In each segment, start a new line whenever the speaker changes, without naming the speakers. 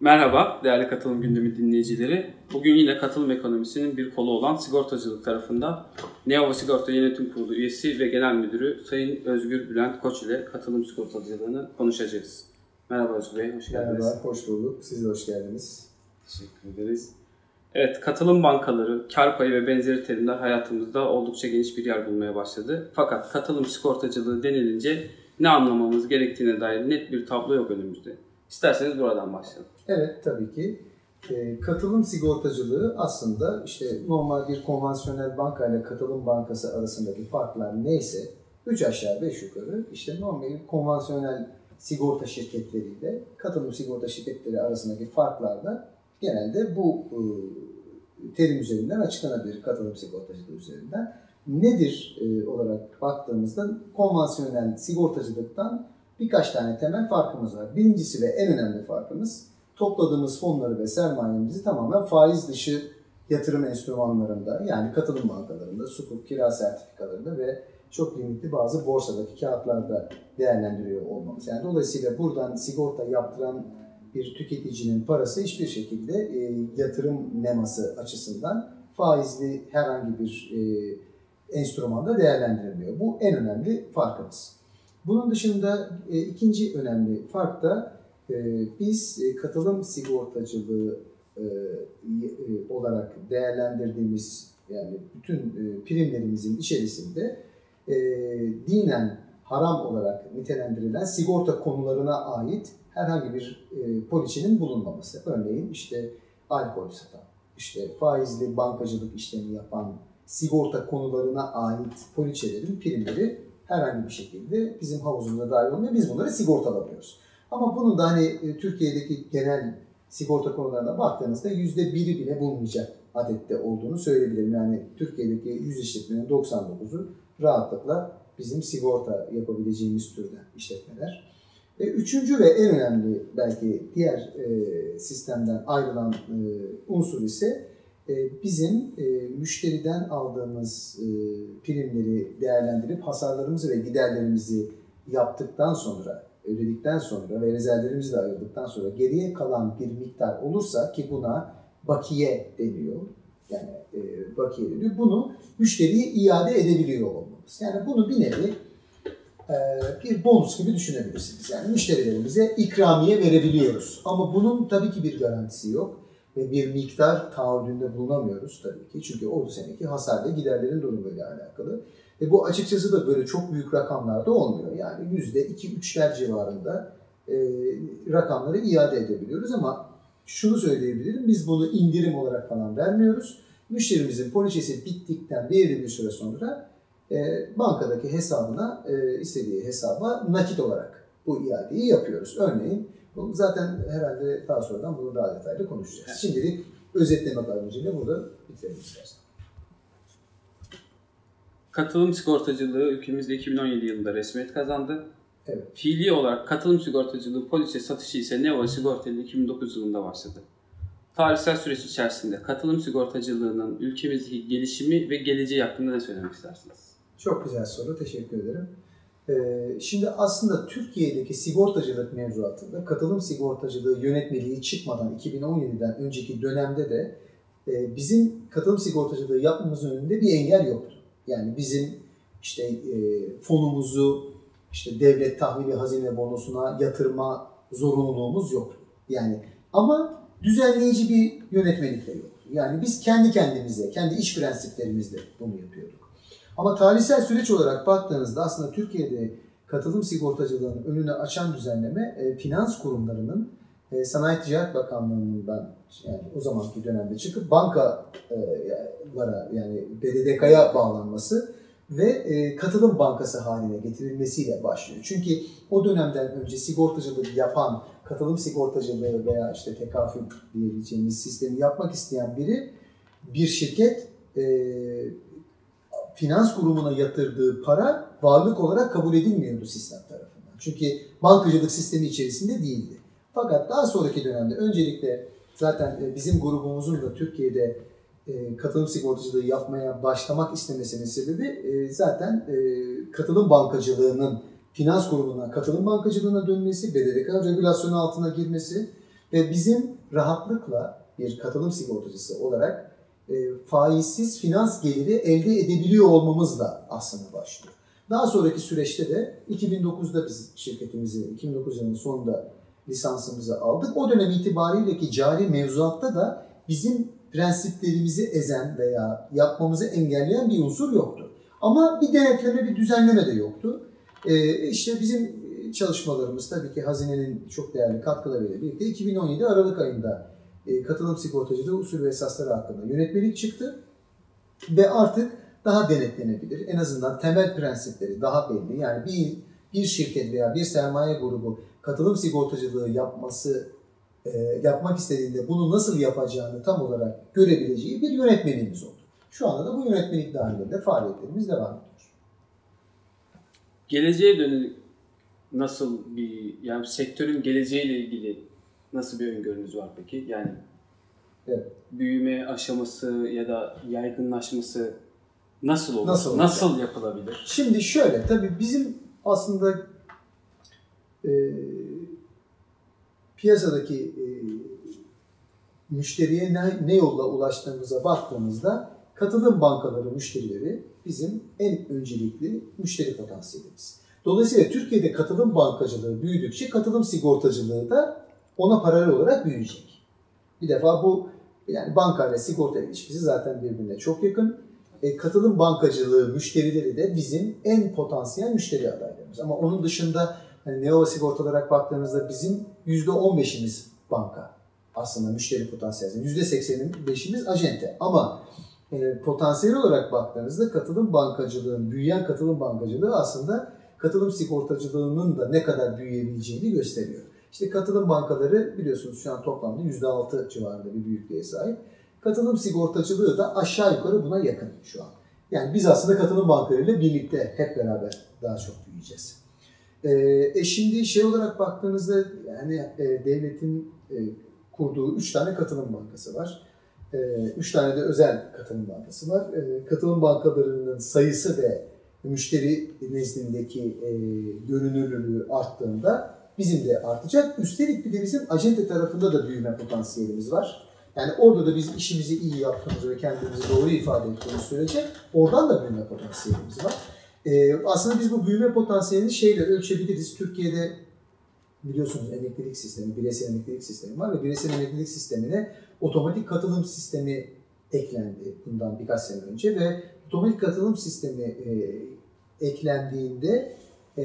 Merhaba değerli katılım gündemi dinleyicileri. Bugün yine katılım ekonomisinin bir kolu olan sigortacılık tarafında Neova Sigorta Yönetim Kurulu üyesi ve genel müdürü Sayın Özgür Bülent Koç ile katılım sigortacılığını konuşacağız. Merhaba Özgür Bey, hoş geldiniz.
Merhaba, hoş bulduk. Siz de hoş geldiniz.
Teşekkür ederiz. Evet, katılım bankaları, kar payı ve benzeri terimler hayatımızda oldukça geniş bir yer bulmaya başladı. Fakat katılım sigortacılığı denilince ne anlamamız gerektiğine dair net bir tablo yok önümüzde. İsterseniz buradan başlayalım.
Evet, tabii ki. E, katılım sigortacılığı aslında işte normal bir konvansiyonel banka ile katılım bankası arasındaki farklar neyse 3 aşağı 5 yukarı işte normal konvansiyonel sigorta şirketleriyle katılım sigorta şirketleri arasındaki farklar da genelde bu e, terim üzerinden açıklanabilir katılım sigortacılığı üzerinden. Nedir e, olarak baktığımızda konvansiyonel sigortacılıktan birkaç tane temel farkımız var. Birincisi ve en önemli farkımız topladığımız fonları ve sermayemizi tamamen faiz dışı yatırım enstrümanlarında yani katılım bankalarında, sukuk, kira sertifikalarında ve çok limitli bazı borsadaki kağıtlarda değerlendiriyor olmamız. Yani dolayısıyla buradan sigorta yaptıran bir tüketicinin parası hiçbir şekilde e, yatırım neması açısından faizli herhangi bir e, enstrümanda değerlendirilmiyor. Bu en önemli farkımız. Bunun dışında e, ikinci önemli fark da e, biz e, katılım sigortacılığı e, e, olarak değerlendirdiğimiz yani bütün e, primlerimizin içerisinde e, dinen haram olarak nitelendirilen sigorta konularına ait herhangi bir e, poliçenin bulunmaması. Örneğin işte alkol satan, işte faizli bankacılık işlemi yapan sigorta konularına ait poliçelerin primleri herhangi bir şekilde bizim havuzumuza dahil olmuyor. Biz bunları sigortalamıyoruz. Ama bunun da hani e, Türkiye'deki genel sigorta konularına baktığınızda yüzde biri bile bulmayacak adette olduğunu söyleyebilirim. Yani Türkiye'deki yüz işletmenin 99'u rahatlıkla bizim sigorta yapabileceğimiz türden işletmeler. E, üçüncü ve en önemli belki diğer e, sistemden ayrılan e, unsur ise bizim e, müşteriden aldığımız e, primleri değerlendirip hasarlarımızı ve giderlerimizi yaptıktan sonra, ödedikten sonra ve rezervlerimizi de ayırdıktan sonra geriye kalan bir miktar olursa ki buna bakiye deniyor. Yani e, bakiye deniyor. Bunu müşteriye iade edebiliyor olmamız. Yani bunu bir nevi bir bonus gibi düşünebilirsiniz. Yani müşterilerimize ikramiye verebiliyoruz. Ama bunun tabii ki bir garantisi yok ve bir miktar taahhüdünde bulunamıyoruz tabii ki. Çünkü o seneki hasar ve giderlerin durumuyla alakalı. Ve bu açıkçası da böyle çok büyük rakamlarda olmuyor. Yani yüzde iki üçler civarında e, rakamları iade edebiliyoruz ama şunu söyleyebilirim, biz bunu indirim olarak falan vermiyoruz. Müşterimizin poliçesi bittikten belirli bir süre sonra e, bankadaki hesabına, e, istediği hesaba nakit olarak bu iadeyi yapıyoruz. Örneğin bunu zaten herhalde daha sonradan bunu daha detaylı konuşacağız. Evet. Şimdilik özetlemek amacıyla burada bitirelim istersen.
Katılım sigortacılığı ülkemizde 2017 yılında resmiyet kazandı.
Evet.
Fiili olarak katılım sigortacılığı polise satışı ise Neva Sigorta 2009 yılında başladı. Tarihsel süreç içerisinde katılım sigortacılığının ülkemizdeki gelişimi ve geleceği hakkında ne söylemek istersiniz?
Çok güzel soru, teşekkür ederim. Ee, şimdi aslında Türkiye'deki sigortacılık mevzuatında katılım sigortacılığı yönetmeliği çıkmadan 2017'den önceki dönemde de e, bizim katılım sigortacılığı yapmamızın önünde bir engel yoktu. Yani bizim işte e, fonumuzu işte devlet tahvili hazine bonosuna yatırma zorunluluğumuz yoktu. Yani ama düzenleyici bir yönetmelik de yoktu. Yani biz kendi kendimize, kendi iş prensiplerimizle bunu yapıyorduk. Ama tarihsel süreç olarak baktığınızda aslında Türkiye'de katılım sigortacılığının önünü açan düzenleme e, finans kurumlarının e, Sanayi Ticaret Bakanlığı'ndan yani o zamanki dönemde çıkıp bankalara yani BDDK'ya bağlanması ve e, katılım bankası haline getirilmesiyle başlıyor. Çünkü o dönemden önce sigortacılık yapan, katılım sigortacılığı veya işte tekafül diyebileceğimiz sistemi yapmak isteyen biri bir şirket e, finans kurumuna yatırdığı para varlık olarak kabul edilmiyordu sistem tarafından. Çünkü bankacılık sistemi içerisinde değildi. Fakat daha sonraki dönemde öncelikle zaten e, bizim grubumuzun da Türkiye'de e, katılım sigortacılığı yapmaya başlamak istemesinin sebebi e, zaten katılım bankacılığının finans kurumuna katılım bankacılığına dönmesi, BDDK regülasyonu altına girmesi Ve bizim rahatlıkla bir katılım sigortacısı olarak e, faizsiz finans geliri elde edebiliyor olmamızla aslında başlıyor. Daha sonraki süreçte de 2009'da biz şirketimizi, 2009 yılının sonunda lisansımızı aldık. O dönem itibariyle ki cari mevzuatta da bizim prensiplerimizi ezen veya yapmamızı engelleyen bir unsur yoktu. Ama bir denetleme, bir düzenleme de yoktu. Ee, işte bizim çalışmalarımız tabii ki hazinenin çok değerli katkılarıyla birlikte 2017 Aralık ayında e, katılım sigortacılığı usul ve esasları hakkında yönetmelik çıktı. Ve artık daha denetlenebilir. En azından temel prensipleri daha belli. Yani bir, bir şirket veya bir sermaye grubu katılım sigortacılığı yapması e, yapmak istediğinde bunu nasıl yapacağını tam olarak görebileceği bir yönetmeliğimiz oldu. Şu anda da bu yönetmelik dahilinde faaliyetlerimiz devam ediyor.
Geleceğe dönük nasıl bir yani sektörün geleceğiyle ilgili nasıl bir öngörünüz var peki? Yani
Evet.
büyüme aşaması ya da yaygınlaşması nasıl olur?
Nasıl
Nasıl, yapılabilir?
Şimdi şöyle tabii bizim aslında e, piyasadaki e, müşteriye ne, ne yolla ulaştığımıza baktığımızda katılım bankaları müşterileri bizim en öncelikli müşteri potansiyelimiz. Dolayısıyla Türkiye'de katılım bankacılığı büyüdükçe katılım sigortacılığı da ona paralel olarak büyüyecek. Bir defa bu yani banka ile sigorta ilişkisi zaten birbirine çok yakın. E, katılım bankacılığı müşterileri de bizim en potansiyel müşteri adaylarımız. Ama onun dışında hani Neova sigorta olarak baktığınızda bizim %15'imiz banka aslında müşteri potansiyeli. %85'imiz ajente. Ama e, potansiyel olarak baktığınızda katılım bankacılığın, büyüyen katılım bankacılığı aslında katılım sigortacılığının da ne kadar büyüyebileceğini gösteriyor. İşte katılım bankaları biliyorsunuz şu an toplamda %6 civarında bir büyüklüğe sahip. Katılım sigortacılığı da aşağı yukarı buna yakın şu an. Yani biz aslında katılım bankalarıyla birlikte hep beraber daha çok büyüyeceğiz. Ee, e şimdi şey olarak baktığınızda yani e, devletin e, kurduğu 3 tane katılım bankası var. 3 tane de özel katılım bankası var. E, katılım bankalarının sayısı ve müşteri nezdindeki e, görünürlüğü arttığında bizim de artacak. Üstelik bir de bizim acente tarafında da büyüme potansiyelimiz var. Yani orada da biz işimizi iyi yaptığımızı ve kendimizi doğru ifade ettiğimiz sürece oradan da büyüme potansiyelimiz var. Ee, aslında biz bu büyüme potansiyelini şeyle ölçebiliriz. Türkiye'de biliyorsunuz emeklilik sistemi, bireysel emeklilik sistemi var ve bireysel emeklilik sistemine otomatik katılım sistemi eklendi bundan birkaç sene önce ve otomatik katılım sistemi e, eklendiğinde e,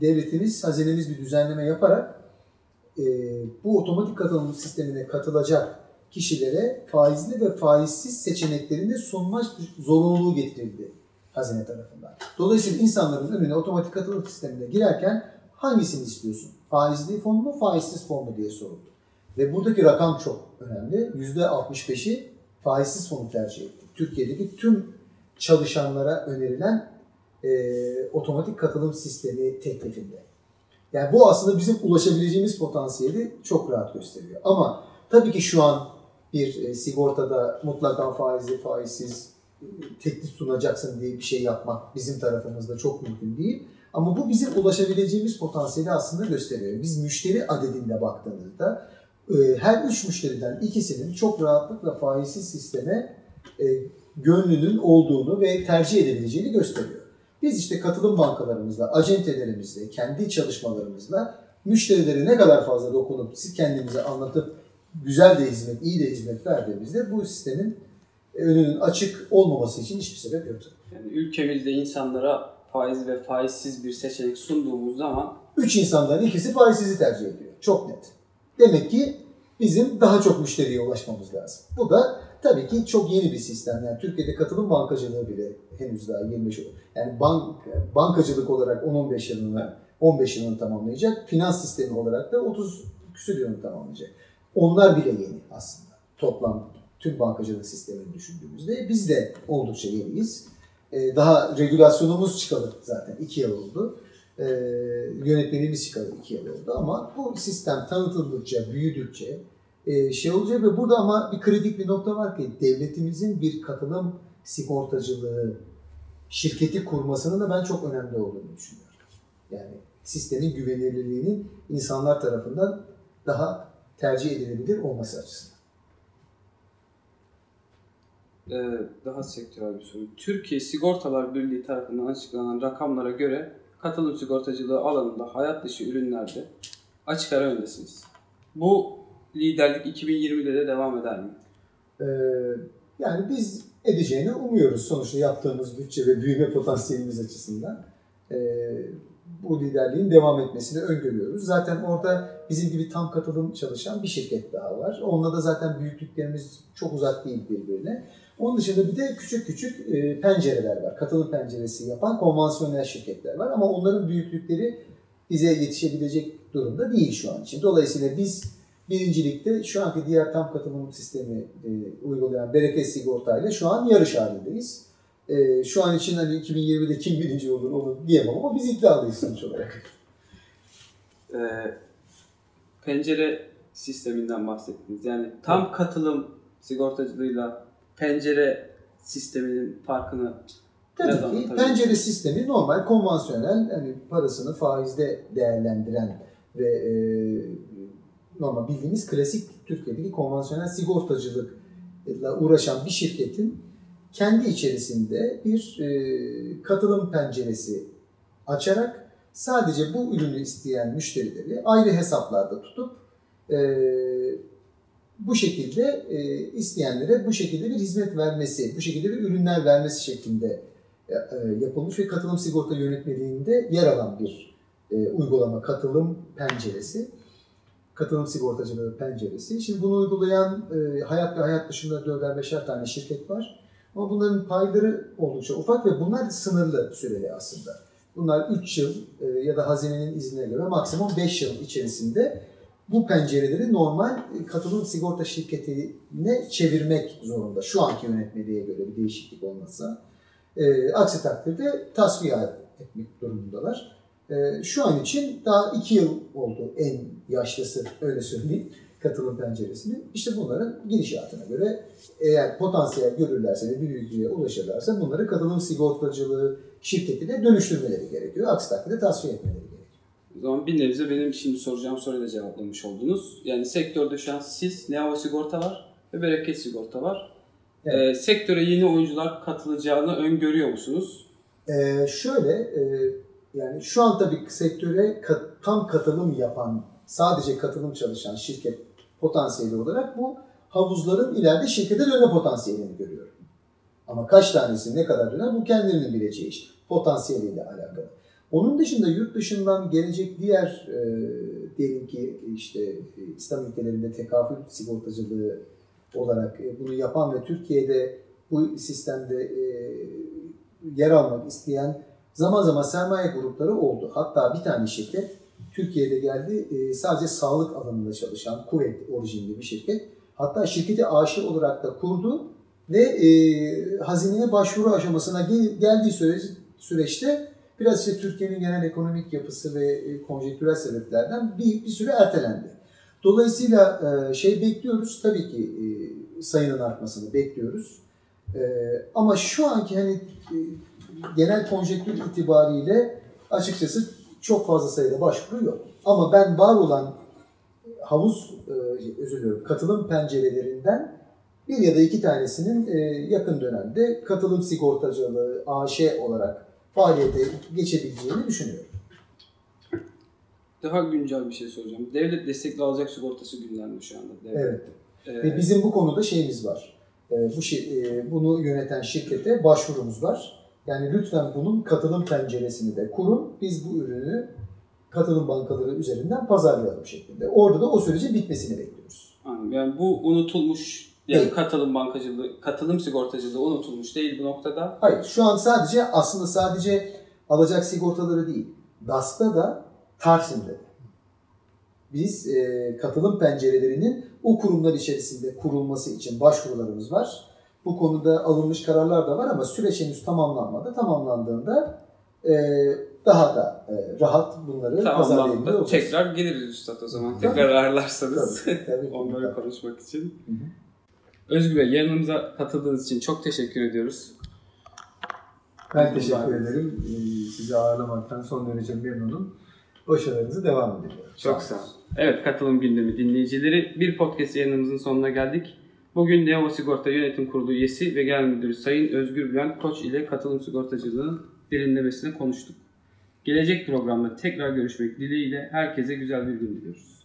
devletimiz, hazinemiz bir düzenleme yaparak e, bu otomatik katılım sistemine katılacak kişilere faizli ve faizsiz seçeneklerinde sunma zorunluluğu getirildi hazine tarafından. Dolayısıyla insanların önüne otomatik katılım sistemine girerken hangisini istiyorsun? Faizli fon mu, faizsiz fon mu diye soruldu. Ve buradaki rakam çok önemli. %65'i faizsiz fonu tercih etti. Türkiye'deki tüm çalışanlara önerilen e, otomatik katılım sistemi teklifinde. Yani bu aslında bizim ulaşabileceğimiz potansiyeli çok rahat gösteriyor. Ama tabii ki şu an bir e, sigortada mutlaka faizli, faizsiz e, teklif sunacaksın diye bir şey yapmak bizim tarafımızda çok mümkün değil. Ama bu bizim ulaşabileceğimiz potansiyeli aslında gösteriyor. Biz müşteri adedinde baktığımızda e, her üç müşteriden ikisinin çok rahatlıkla faizsiz sisteme e, gönlünün olduğunu ve tercih edebileceğini gösteriyor. Biz işte katılım bankalarımızla, acentelerimizle, kendi çalışmalarımızla müşterilere ne kadar fazla dokunup siz kendimize anlatıp güzel de hizmet, iyi de hizmet verdiğimizde bu sistemin önünün açık olmaması için hiçbir sebep yok.
Yani ülkemizde insanlara faiz ve faizsiz bir seçenek sunduğumuz zaman
Üç insandan ikisi faizsizi tercih ediyor. Çok net. Demek ki bizim daha çok müşteriye ulaşmamız lazım. Bu da tabii ki çok yeni bir sistem. Yani Türkiye'de katılım bankacılığı bile henüz daha 25 yıl. Yani bank, bankacılık olarak 10-15 yılını 15 yılını tamamlayacak. Finans sistemi olarak da 30 küsur yılını tamamlayacak. Onlar bile yeni aslında. Toplam tüm bankacılık sistemini düşündüğümüzde biz de oldukça yeniyiz. Ee, daha regülasyonumuz çıkalı zaten 2 yıl oldu. Ee, yönetmenimiz çıkalı 2 yıl oldu ama bu sistem tanıtıldıkça, büyüdükçe e, şey olacak ve burada ama bir kritik bir nokta var ki devletimizin bir katılım sigortacılığı şirketi kurmasının da ben çok önemli olduğunu düşünüyorum. Yani sistemin güvenilirliğinin insanlar tarafından daha tercih edilebilir olması açısından.
Ee, daha sektörel bir soru. Türkiye Sigortalar Birliği tarafından açıklanan rakamlara göre katılım sigortacılığı alanında hayat dışı ürünlerde açık ara öndesiniz. Bu liderlik 2020'de de devam eder mi?
Ee, yani biz edeceğini umuyoruz sonuçta yaptığımız bütçe ve büyüme potansiyelimiz açısından. Ee, bu liderliğin devam etmesini öngörüyoruz. Zaten orada bizim gibi tam katılım çalışan bir şirket daha var. Onunla da zaten büyüklüklerimiz çok uzak değil birbirine. Onun dışında bir de küçük küçük e, pencereler var. Katılım penceresi yapan konvansiyonel şirketler var. Ama onların büyüklükleri bize yetişebilecek durumda değil şu an için. Dolayısıyla biz birincilikte şu anki diğer tam katılım sistemi e, uygulayan bereket sigortayla şu an yarış halindeyiz. E, şu an için hani 2020'de kim birinci olur onu diyemem ama biz iddialıyız sonuç olarak.
Ee, pencere sisteminden bahsettiniz. Yani tam katılım sigortacılığıyla pencere sisteminin farkını
Tabii ki pencere sistemi normal konvansiyonel hani parasını faizde değerlendiren ve e, normal bildiğimiz klasik Türkiye'deki konvansiyonel sigortacılıkla uğraşan bir şirketin kendi içerisinde bir e, katılım penceresi açarak sadece bu ürünü isteyen müşterileri ayrı hesaplarda tutup e, bu şekilde e, isteyenlere bu şekilde bir hizmet vermesi, bu şekilde bir ürünler vermesi şeklinde e, e, yapılmış ve katılım sigorta yönetmeliğinde yer alan bir e, uygulama, katılım penceresi. Katılım sigortacılığı penceresi. Şimdi bunu uygulayan e, hayat ve hayat dışında dörder beşer tane şirket var. Ama bunların payları oldukça ufak ve bunlar sınırlı süreli aslında. Bunlar 3 yıl e, ya da hazinenin iznine göre maksimum 5 yıl içerisinde bu pencereleri normal e, katılım sigorta şirketine çevirmek zorunda. Şu anki yönetmeliğe göre bir değişiklik olmazsa. E, aksi takdirde tasfiye etmek durumundalar. E, şu an için daha 2 yıl oldu en yaşlısı öyle söyleyeyim katılım penceresini. İşte bunların gidişatına göre eğer potansiyel görürlerse ve bir bilgiye ulaşırlarsa bunları katılım sigortacılığı şirketine dönüştürmeleri gerekiyor. Aksi takdirde tasfiye etmeleri gerekiyor.
O zaman bir nebze benim şimdi soracağım soruyu da cevaplamış oldunuz. Yani sektörde şu an siz, Neova Sigorta var ve Bereket Sigorta var.
Evet.
Ee, sektöre yeni oyuncular katılacağını öngörüyor musunuz?
Ee, şöyle e, yani şu an tabii sektöre kat- tam katılım yapan sadece katılım çalışan şirket potansiyeli olarak bu havuzların ileride şirkete dönme potansiyelini görüyorum. Ama kaç tanesi ne kadar döner bu kendilerinin bileceği iş. Potansiyeliyle alakalı. Onun dışında yurt dışından gelecek diğer e, diyelim ki işte İslam ülkelerinde tekafül sigortacılığı olarak e, bunu yapan ve Türkiye'de bu sistemde e, yer almak isteyen zaman zaman sermaye grupları oldu. Hatta bir tane şirket Türkiye'de geldi e, sadece sağlık alanında çalışan Kuveyt orijinli bir şirket. Hatta şirketi aşı olarak da kurdu ve e, hazineye başvuru aşamasına gel- geldiği süreç, süreçte biraz işte Türkiye'nin genel ekonomik yapısı ve e, konjektürel sebeplerden bir, bir süre ertelendi. Dolayısıyla e, şey bekliyoruz tabii ki e, sayının artmasını bekliyoruz. Ama şu anki hani genel konjektür itibariyle açıkçası çok fazla sayıda başvuru yok. Ama ben var olan havuz, e, özür diliyorum, katılım pencerelerinden bir ya da iki tanesinin e, yakın dönemde katılım sigortacılığı AŞ olarak faaliyete geçebileceğini düşünüyorum.
Daha güncel bir şey soracağım. Devlet destekli alacak sigortası gündemde şu anda. Devlet.
Evet.
Ee,
Ve bizim bu konuda şeyimiz var. E, bu şey, e, bunu yöneten şirkete başvurumuz var. Yani lütfen bunun katılım penceresini de kurun. Biz bu ürünü katılım bankaları üzerinden pazarlayalım şeklinde. Orada da o sürecin bitmesini bekliyoruz.
Yani bu unutulmuş yani
Değil.
katılım bankacılığı, katılım sigortacılığı unutulmuş değil bu noktada.
Hayır, şu an sadece aslında sadece alacak sigortaları değil, DAS'ta da Tarsim'de de. Biz e, katılım pencerelerinin o kurumlar içerisinde kurulması için başvurularımız var. Bu konuda alınmış kararlar da var ama süreç henüz tamamlanmadı. Tamamlandığında e, daha da e, rahat bunları pazarlayabilir.
Tekrar geliriz Üstad o zaman.
Tabii.
Tekrar ağırlarsanız.
Tabii, tabii.
Onları konuşmak için.
Hı hı.
Özgür Bey yanımıza katıldığınız için çok teşekkür ediyoruz.
Ben teşekkür ederim. Ee, Sizi ağırlamaktan son derece memnunum. Başarılarınızı devam ediyorum.
Çok sağ olun. Evet, katılım gündemi dinleyicileri. Bir podcast yayınımızın sonuna geldik. Bugün Neova Sigorta Yönetim Kurulu üyesi ve genel müdürü Sayın Özgür Bülent Koç ile katılım sigortacılığının derinlemesine konuştuk. Gelecek programda tekrar görüşmek dileğiyle herkese güzel bir gün diliyoruz.